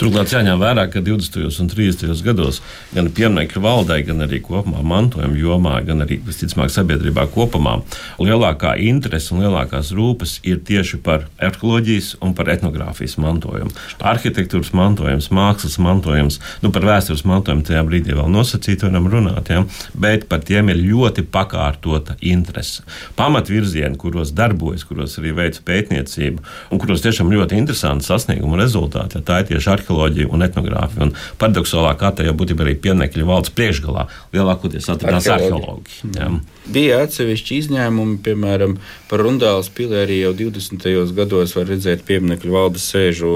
S1: Turklāt jāņem vērā, ka 20. un 30. gados gan pieminiektu valdē, gan arī kopumā mantojuma jomā, gan arī visticamāk sabiedrībā kopumā lielākā interese un lielākās rūpes ir tieši par arheoloģijas un par etnogrāfijas mantojumu. Arhitektūras mantojums, mākslas mantojums, nu par vēstures mantojumu tajā brīdī vēl nosacīti varam runāt, ja? bet par tiem ir ļoti pakārtota interese. Pamatvirzieni, kuros darbojas, kuros arī veic pētniecību un kuros tiešām ļoti interesanti sasniegumu rezultāti, ja tā ir tieši arheoloģija arheoloģiju un etnogrāfiju. Un paradoxālā kārtā jau būtībā arī pieminiekļu valdes priekšgalā lielākoties atradās arheologi.
S4: Bija atsevišķi izņēmumi, piemēram, par Rundāla Rundāls pilī arī jau 20. gados var redzēt pieminiektu valdes sēžu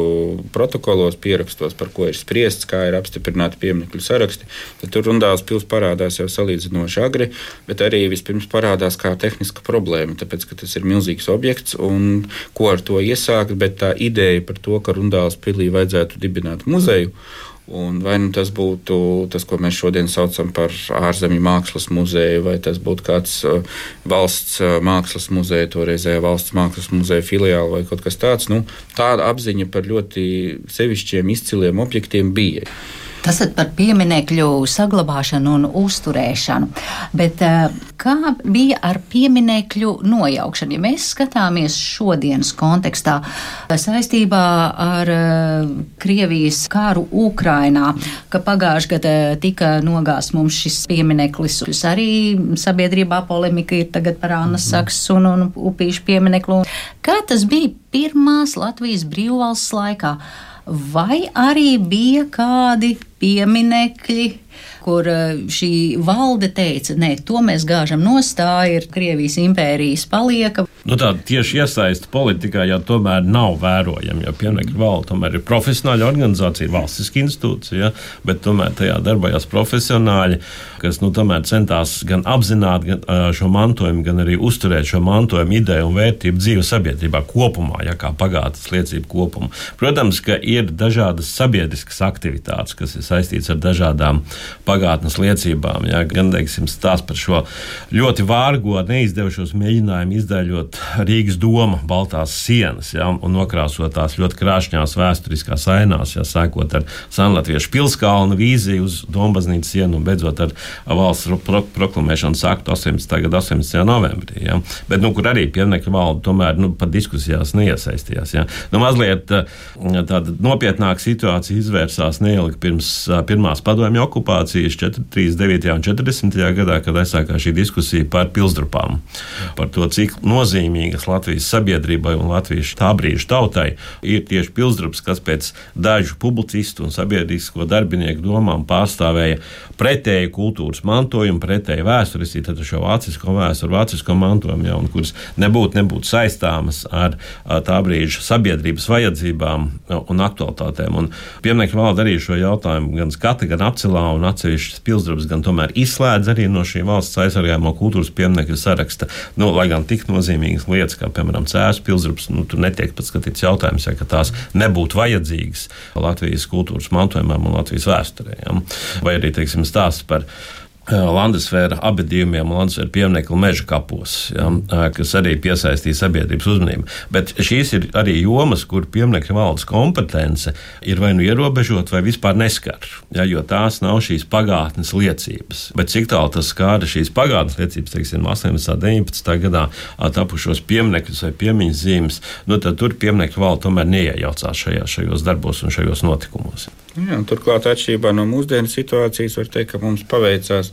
S4: protokolos, pierakstos, par ko ir spriests, kā ir apstiprināti pieminiektu saraksti. Tad tur Rundāls pils parādās jau salīdzinoši agri, bet arī vispirms parādās kā tehniska problēma, tāpēc, ka tas ir milzīgs objekts un ko ar to iesākt, bet tā ideja par to, ka Rundāls pilī vajadzētu dibināt muzeju. Un vai nu tas būtu tas, ko mēs šodien saucam par ārzemju mākslas muzeju, vai tas būtu kāds uh, valsts uh, mākslas muzeja, toreizējā valsts mākslas muzeja filiāli vai kaut kas tāds, nu, tāda apziņa par ļoti sevišķiem izciliem objektiem bija.
S2: Tas ir par pieminiekļu saglabāšanu un uzturēšanu. Bet eh, kā bija ar pieminiekļu nojaukšanu? Ja mēs skatāmies šodienas kontekstā saistībā ar eh, Krievijas kāru Ukrainā, ka pagājušajā gadā tika nogāsts mums šis piemineklis, arī sabiedrībā polemika ir tagad par Annas mhm. Saks un, un upīšu piemineklu. Kā tas bija pirmās Latvijas brīvvalsts laikā? Vai arī bija kādi pieminekļi, kur eh, šī valde teica, nē, to mēs gāžam nostāju, ir Krievijas impērijas palieka.
S1: Nu, tā tieši iesaista politikā jau tomēr nav vērojama. Jo pieminiektu valde tomēr ir profesionāla organizācija, ir valstiska institūcija, ja, bet tomēr tajā darbojas profesionāļi, kas nu, centās gan apzināt gan, šo mantojumu, gan arī uzturēt šo mantojumu ideju un vērtību dzīves sabiedrībā kopumā, ja kā pagātnes liecību kopumu. Protams, ka ir dažādas sabiedriskas aktivitātes, kas ir saistītas ar dažādām pagātnes liecībām. Ja, gan teiksim, stāsts par šo ļoti vārgo, neizdevušos mēģinājumu izdaļot Rīgas doma baltās sienas ja, un nokrāsot tās ļoti krāšņās vēsturiskās ainās, ja, sākot ar Sanlatviešu pilskalnu vīziju uz Dombaznīcas sienu un beidzot ar valsts pro proklamēšanas aktu 18. gada 18. novembrī. Ja. Bet, nu, kur arī pieminiektu valde tomēr nu, pat diskusijās neiesaistījās. Ja. Nu, mazliet tāda nopietnāka situācija izvērsās neilgi pirms pirmās padomju okupācijas 39. un 40. gadā, kad aizsākās šī diskusija par pilsdrupām, par to, cik nozīmīgas Latvijas sabiedrībai un Latvijas tā brīža tautai, ir tieši Pilsdrups, kas pēc dažu publicistu un sabiedrisko darbinieku domām pārstāvēja pretēju kultūras mantojumu, pretēju vēsturiski, tad šo vācisko vēsturi, vācisko mantojumu, ja, kuras nebūtu, nebūtu saistāmas ar tā brīža sabiedrības vajadzībām un aktualitātēm. Un pieminiektu valda arī šo jautājumu gan skata, gan apcelā, un atsevišķas pilsdrubs gan tomēr izslēdz arī no šī valsts aizsargājamo kultūras pieminiektu saraksta, nu, lai gan tik nozīmīgas lietas, kā piemēram cēlus pilsdrupes, nu, tur netiek pat skatīts jautājums, ja tās nebūtu vajadzīgas Latvijas kultūras mantojumam un Latvijas vēsturē. Ja? Vai arī teiksim, stāsts par Landesvēra abadījumiem un Landesvēra pieminiektu meža kapos, ja, kas arī piesaistīja sabiedrības uzmanību. Bet šīs ir arī jomas, kur pieminiektu valdes kompetence ir vai nu ierobežota, vai vispār neskar, ja, jo tās nav šīs pagātnes liecības. Bet cik tālu tas skāra šīs pagātnes liecības, teiksim, 18. un 19. gadā tapušos pieminekļus vai piemiņas zīmes, nu, tad tur pieminiektu valde tomēr neiejaucās šajā, šajos darbos un šajos notikumos.
S4: Jā, turklāt, atšķirībā no mūsdienu situācijas, var teikt, ka mums paveicās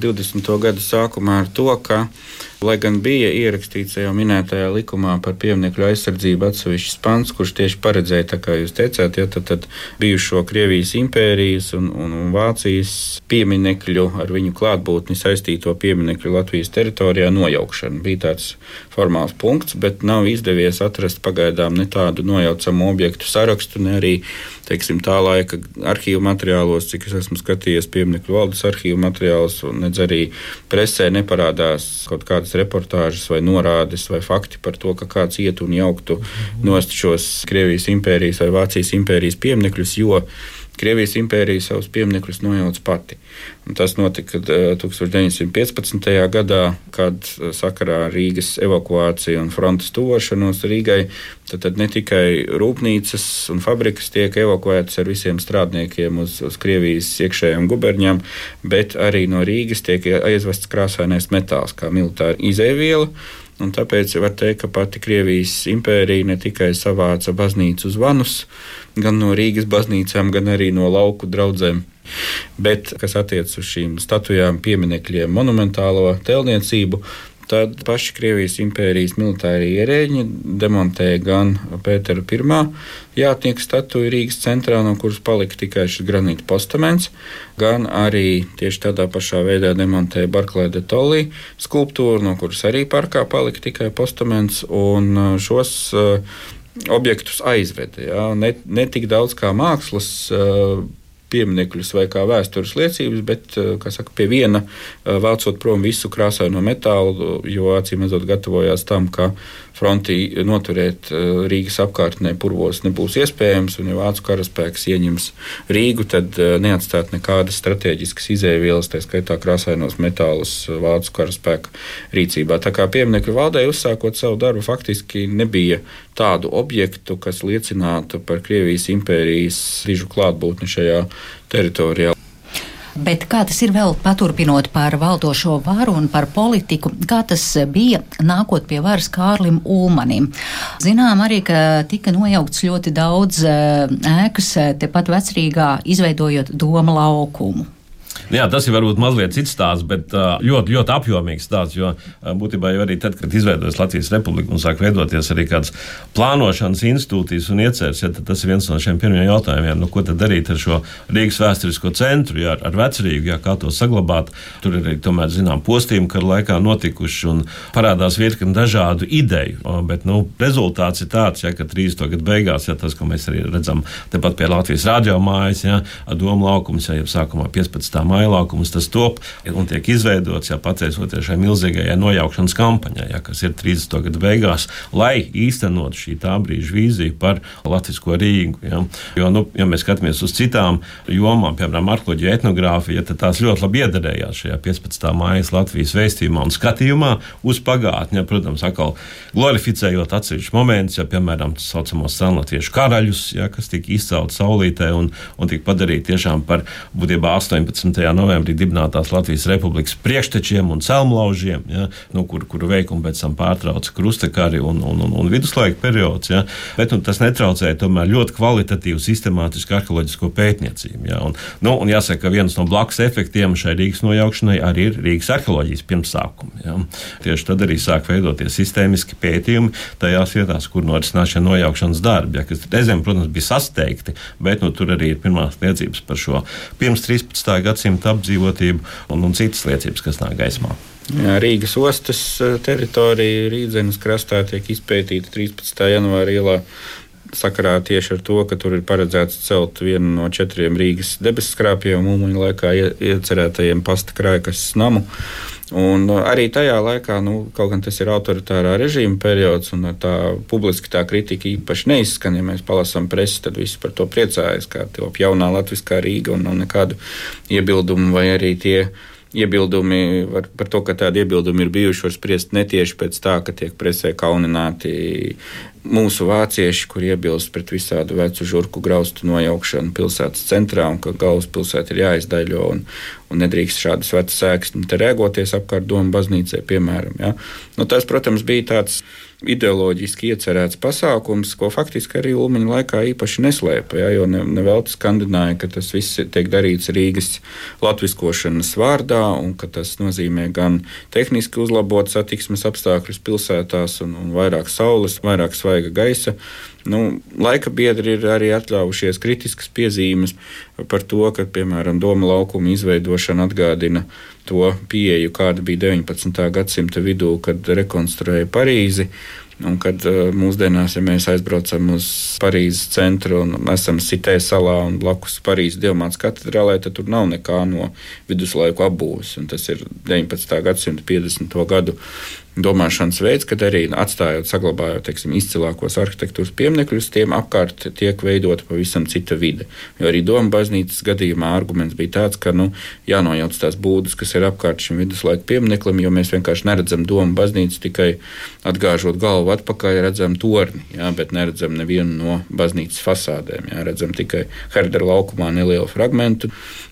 S4: 20. gada sākumā ar to, ka, lai gan bija ierakstīts jau minētajā likumā par pieminiektu aizsardzību atsevišķs pants, kurš tieši paredzēja, kā jūs teicāt, ja, tad, tad bijušo Krievijas impērijas un, un, un Vācijas pieminekļu ar viņu klātbūtni saistīto pieminekļu Latvijas teritorijā nojaukšanu. Bija tāds formāls punkts, bet nav izdevies atrast pagaidām ne tādu nojaucamu objektu sarakstu, ne arī teiksim, tā laika arhīvu materiālos, cik es esmu skatījies pieminiektu valdes arhīvu materiālus, un arī presē neparādās kaut kādas reportāžas vai norādes vai fakti par to, ka kāds iet un jauktu nost šos Krievijas impērijas vai Vācijas impērijas pieminekļus, jo Krievijas impērija savus pieminekļus nojauc pati. Un tas notika 1915. Eh, gadā, kad eh, sakarā ar Rīgas evakuāciju un frontes tuvošanos Rīgai, tad, tad ne tikai rūpnīcas un fabrikas tiek evakuētas ar visiem strādniekiem uz, uz Krievijas iekšējām guberņām, bet arī no Rīgas tiek aizvests krāsainais metāls kā militāra izēviela. Un tāpēc var teikt, ka pati Krievijas impērija ne tikai savāca baznīcu zvanus, gan no Rīgas baznīcām, gan arī no lauku draugiem. Bet, kas attiecas uz šīm statujām, pieminekļiem, monumentālo tēlniecību, Tad paši Krievijas impērijas militārie ierēģi demontēja gan Pētera I jātnieku statuju Rīgas centrā, no kuras palika tikai šis granīta postaments, gan arī tieši tādā pašā veidā demontēja Barklēda de Tolī skulptūru, no kuras arī parkā palika tikai postaments. Un uh, šos uh, objektus aizveda. Ja? Ne, ne tik daudz kā mākslas uh, pieminekļus vai kā vēstures liecības, bet saka, pie viena vācot prom visu krāsaino metālu, jo acīm redzot, gatavojās tam, ka fronti noturēt eh, Rīgas apkārtnē purvos nebūs iespējams, un ja vācu karaspēks ieņems Rīgu, tad eh, neatstāt nekādas strateģiskas izēvielas, tā skaitā krāsainos metālus eh, vācu karaspēka rīcībā. Tā kā pieminiektu valdē uzsākot savu darbu, faktiski nebija tādu objektu, kas liecinātu par Krievijas impērijas dižu klātbūtni šajā teritorijā.
S2: Bet kā tas ir vēl paturpinot par valdošo varu un par politiku, kā tas bija nākot pie varas Kārlim Ulmanim? Zinām arī, ka tika nojaukts ļoti daudz ēkas tepat vecrīgā, izveidojot doma laukumu.
S1: Jā, tas ir varbūt mazliet cits stāsts, bet ļoti, ļoti apjomīgs stāsts. Jo būtībā jau arī tad, kad izveidojas Latvijas republika un sāk veidoties arī kādas plānošanas institūcijas un ieceres, ja, tas ir viens no šiem pirmajiem jautājumiem, nu, ko tad darīt ar šo Rīgas vēsturisko centru, ja, ar vecrīgu, ja, kā to saglabāt. Tur ir arī tomēr zinām postījumi, kad laikā notikuši un parādās virkni dažādu ideju. Bet nu, rezultāts ir tāds, ja, ka 30. gadu beigās, ja tas, ko mēs arī redzam tepat pie Latvijas rādio mājas, ja, Doma laukums, ja jau sākumā 15. māja mailākums tas top un tiek izveidots, ja pateicoties šai milzīgajai nojaukšanas kampaņai, ja, kas ir 30. gada beigās, lai īstenot šī tā brīža vīziju par Latvijas Rīgu. Ja. Jo, nu, ja mēs skatāmies uz citām jomām, piemēram, arheoloģija, etnogrāfija, tad tās ļoti labi iederējās šajā 15. mājas Latvijas vēstījumā un skatījumā uz pagātni. Ja, protams, atkal glorificējot atsevišķus momentus, ja, piemēram, tā saucamos senlatviešu karaļus, ja, kas tika izcelti saulītē un, un tika padarīti tiešām par būtībā 18 novembrī dibinātās Latvijas Republikas priekštečiem un celmlaužiem, ja, nu, kur, kuru veikumu pēc tam pārtrauca krustakari un, un, un, un viduslaika periods. Ja. Bet nu, tas netraucēja tomēr ļoti kvalitatīvu, sistemātisku arheoloģisko pētniecību. Ja. Un, nu, un jāsaka, ka viens no blakus efektiem šai Rīgas nojaukšanai arī ir Rīgas arheoloģijas pirmsākumi. Ja. Tieši tad arī sāk veidoties sistēmiski pētījumi tajās vietās, kur norisinās šie nojaukšanas darbi, ja, kas reizēm, protams, bija sasteigti, bet nu, tur arī ir pirmās liecības par šo pirms 13. gadsimta gadsimta apdzīvotību un, un citas liecības, kas nāk gaismā.
S4: Jā, Rīgas ostas e, teritorija Rīdzenes krastā tiek izpētīta 13. janvāra ielā. Sakarā tieši ar to, ka tur ir paredzēts celt vienu no četriem Rīgas debesu skrāpjiem, mūmuļu laikā iecerētajiem pasta krājkas namu. Un uh, arī tajā laikā, nu, kaut gan tas ir autoritārā režīma periods, un tā publiski tā kritika īpaši neizskan, ja mēs palasām presi, tad visi par to priecājas, kā top jaunā latviskā Rīga un nav nekādu iebildumu vai arī tie iebildumi var, par to, ka tādi iebildumi ir bijuši, var spriest netieši pēc tā, ka tiek presē kaunināti mūsu vācieši, kur iebilst pret visādu vecu žurku graustu nojaukšanu pilsētas centrā, un ka galvaspilsēta ir jāizdaļo un, un nedrīkst šādas vecas sēklas rēgoties apkārt domu baznīcai, piemēram. Ja? Nu, tas, protams, bija tāds ideoloģiski iecerēts pasākums, ko faktiski arī Ulmaņa laikā īpaši neslēpa. Ja, jo nevelti ne skandināja, ka tas viss tiek darīts Rīgas latviskošanas vārdā, un ka tas nozīmē gan tehniski uzlabot satiksmes apstākļus pilsētās, un, un vairāk saules, vairāk svaiga gaisa. Nu, laika biedri ir arī atļāvušies kritiskas piezīmes par to, ka, piemēram, doma laukuma izveidošana atgādina to pieeju, kāda bija 19. gadsimta vidū, kad rekonstruēja Parīzi. Un kad uh, mūsdienās, ja mēs aizbraucam uz Parīzes centru un esam Sitē salā un blakus Parīzes Dievmāts katedrālē, tad tur nav nekā no viduslaiku apbūves. Tas ir 19. gadsimta 50. gadu domāšanas veids, kad arī atstājot, saglabājot teiksim, izcilākos arhitektūras pieminekļus, tiem apkārt tiek veidota pavisam cita vide. Jo arī Doma baznīcas gadījumā arguments bija tāds, ka nu, jānojauc tās būdas, kas ir apkārt šim viduslaiku piemineklim, jo mēs vienkārši neredzam Doma baznīcu tikai atgāžot galvu atpakaļ, redzam torni, jā, bet neredzam nevienu no baznīcas fasādēm. Jā, redzam tikai Herdera laukumā nelielu fragmentu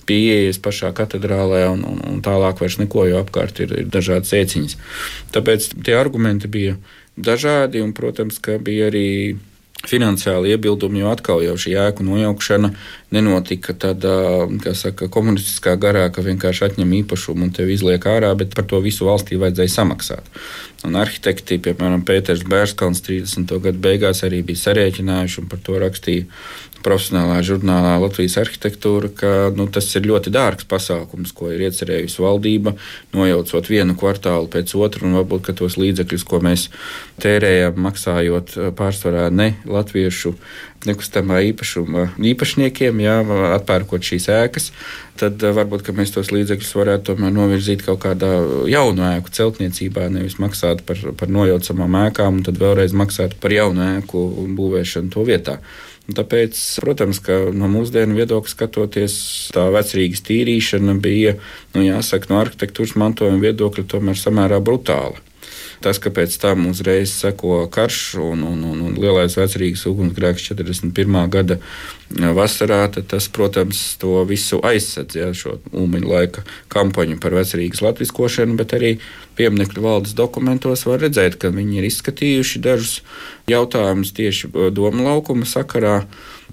S4: pieejas pašā katedrālē, un, un, un tālāk vairs neko, jo apkārt ir, ir dažādas ieciņas. Tāpēc tie argumenti bija dažādi, un, protams, ka bija arī finansiāli iebildumi, jo atkal jau šī ēku nojaukšana nenotika tāda, saka, komunistiskā garā, ka vienkārši atņem īpašumu un tevi izliek ārā, bet par to visu valstī vajadzēja samaksāt. Un arhitekti, piemēram, Pēters Bērskalns 30. gadu beigās arī bija sarēķinājuši un par to rakstīja profesionālā žurnālā Latvijas arhitektūra, ka nu, tas ir ļoti dārgs pasākums, ko ir iecerējusi valdība, nojaucot vienu kvartālu pēc otra, un varbūt tos līdzekļus, ko mēs tērējam, maksājot pārsvarā ne latviešu nekustamā īpašuma īpašniekiem, jā, atpērkot šīs ēkas, tad varbūt mēs tos līdzekļus varētu novirzīt kaut kādā jaunu ēku celtniecībā, nevis maksāt par, par nojaucamām ēkām, un tad vēlreiz maksāt par jaunu ēku būvēšanu to vietā. Tāpēc, protams, ka no mūsdienu viedokļa skatoties, tā vecrīgas tīrīšana bija, nu, jāsaka, no arhitektūras mantojuma viedokļa tomēr samērā brutāla. Tas, ka pēc tam uzreiz seko karš un, un, un, un lielais vecrīgas ugunsgrēks 41. gada vasarā, tas, protams, to visu aizsedz, ja, šo ulmiņa laika kampaņu par vecrīgas latviskošanu, bet arī pieminiektu valdes dokumentos var redzēt, ka viņi ir izskatījuši dažus jautājumus tieši doma laukuma sakarā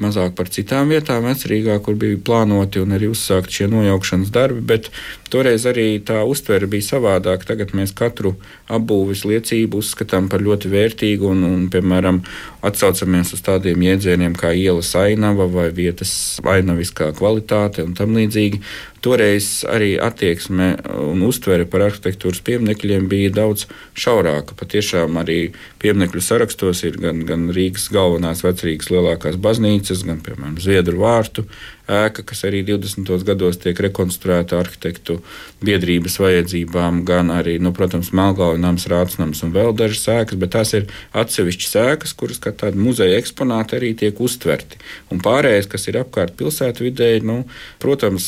S4: mazāk par citām vietām, vecrīgā, kur bija plānoti un arī uzsākt šie nojaukšanas darbi, bet toreiz arī tā uztvere bija savādāka. Tagad mēs katru apbūves liecību uzskatām par ļoti vērtīgu un, un piemēram, atsaucamies uz tādiem jēdzieniem kā ielas ainava vai vietas ainaviskā kvalitāte un tam līdzīgi. Toreiz arī attieksme un uztvere par arhitektūras pieminekļiem bija daudz šaurāka. Patiešām arī pieminekļu sarakstos ir gan, gan Rīgas galvenās vecrīgas lielākās baznīcas, gan, piemēram, Zviedru vārtu ēka, kas arī 20. gados tiek rekonstruēta arhitektu biedrības vajadzībām, gan arī, nu, protams, Melngājas rācinājums un vēl dažas ēkas, bet tās ir atsevišķas ēkas, kuras kā tādi muzeja eksponāti arī tiek uztverti. Un pārējais, kas ir apkārt pilsētvidē, nu, protams,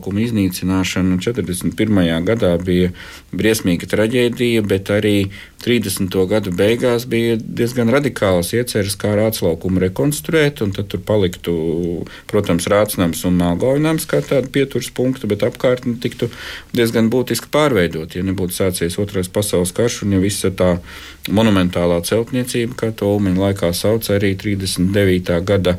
S4: rāclaukuma iznīcināšana 41. gadā bija briesmīga traģēdija, bet arī 30. gadu beigās bija diezgan radikāls ieceres, kā rāclaukumu rekonstruēt, un tad tur paliktu, protams, Rācnams un Melngaunams kā tādu pieturas punktu, bet apkārtni tiktu diezgan būtiski pārveidot. Ja nebūtu sācies otrais pasaules karš un ja visa tā monumentālā celtniecība, kā to Ulmaņa laikā sauc, arī 39. gada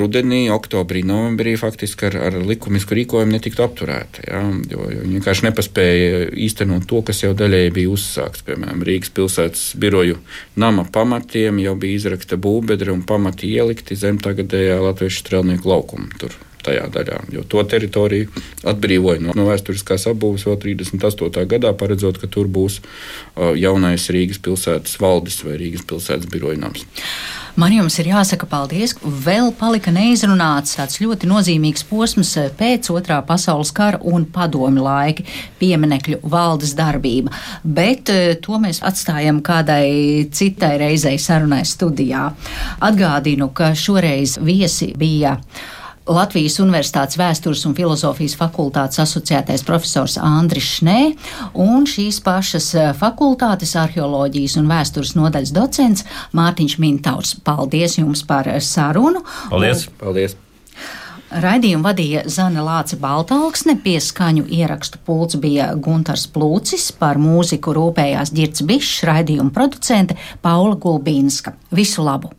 S4: rudenī, oktobrī, novembrī faktiski ar, ar likumisku rīkojumu netiktu apturēta. Ja, jo, jo viņi vienkārši nepaspēja īstenot to, kas jau daļēji bija uzsākts. Piemēram, Rīgas pilsētas biroju nama pamatiem jau bija izrakta būvbedra un pamati ielikti zem tagadējā latviešu strelnieku laukuma. Tur tajā daļā. Jo to teritoriju atbrīvoja no, no vēsturiskās apbūves vēl 38. gadā, paredzot, ka tur būs uh, jaunais Rīgas pilsētas valdes vai Rīgas pilsētas biroja nams.
S2: Man jums ir jāsaka paldies. Vēl palika neizrunāts tāds ļoti nozīmīgs posms pēc otrā pasaules kara un padomi laiki pieminekļu valdes darbība. Bet eh, to mēs atstājam kādai citai reizei sarunai studijā. Atgādinu, ka šoreiz viesi bija. Latvijas Universitātes vēstures un filozofijas fakultātes asociētais profesors Andris Šnē un šīs pašas eh, fakultātes arheoloģijas un vēstures nodaļas docents Mārtiņš Mintaurs. Paldies jums par sarunu!
S1: Paldies!
S4: Un, paldies.
S2: Raidījumu vadīja Zana Lāce Baltāksne, pieskaņu ierakstu pults bija Guntars Plūcis, par mūziku rūpējās Girts Bišs, raidījuma producente Paula Gulbīnska. Visu labu!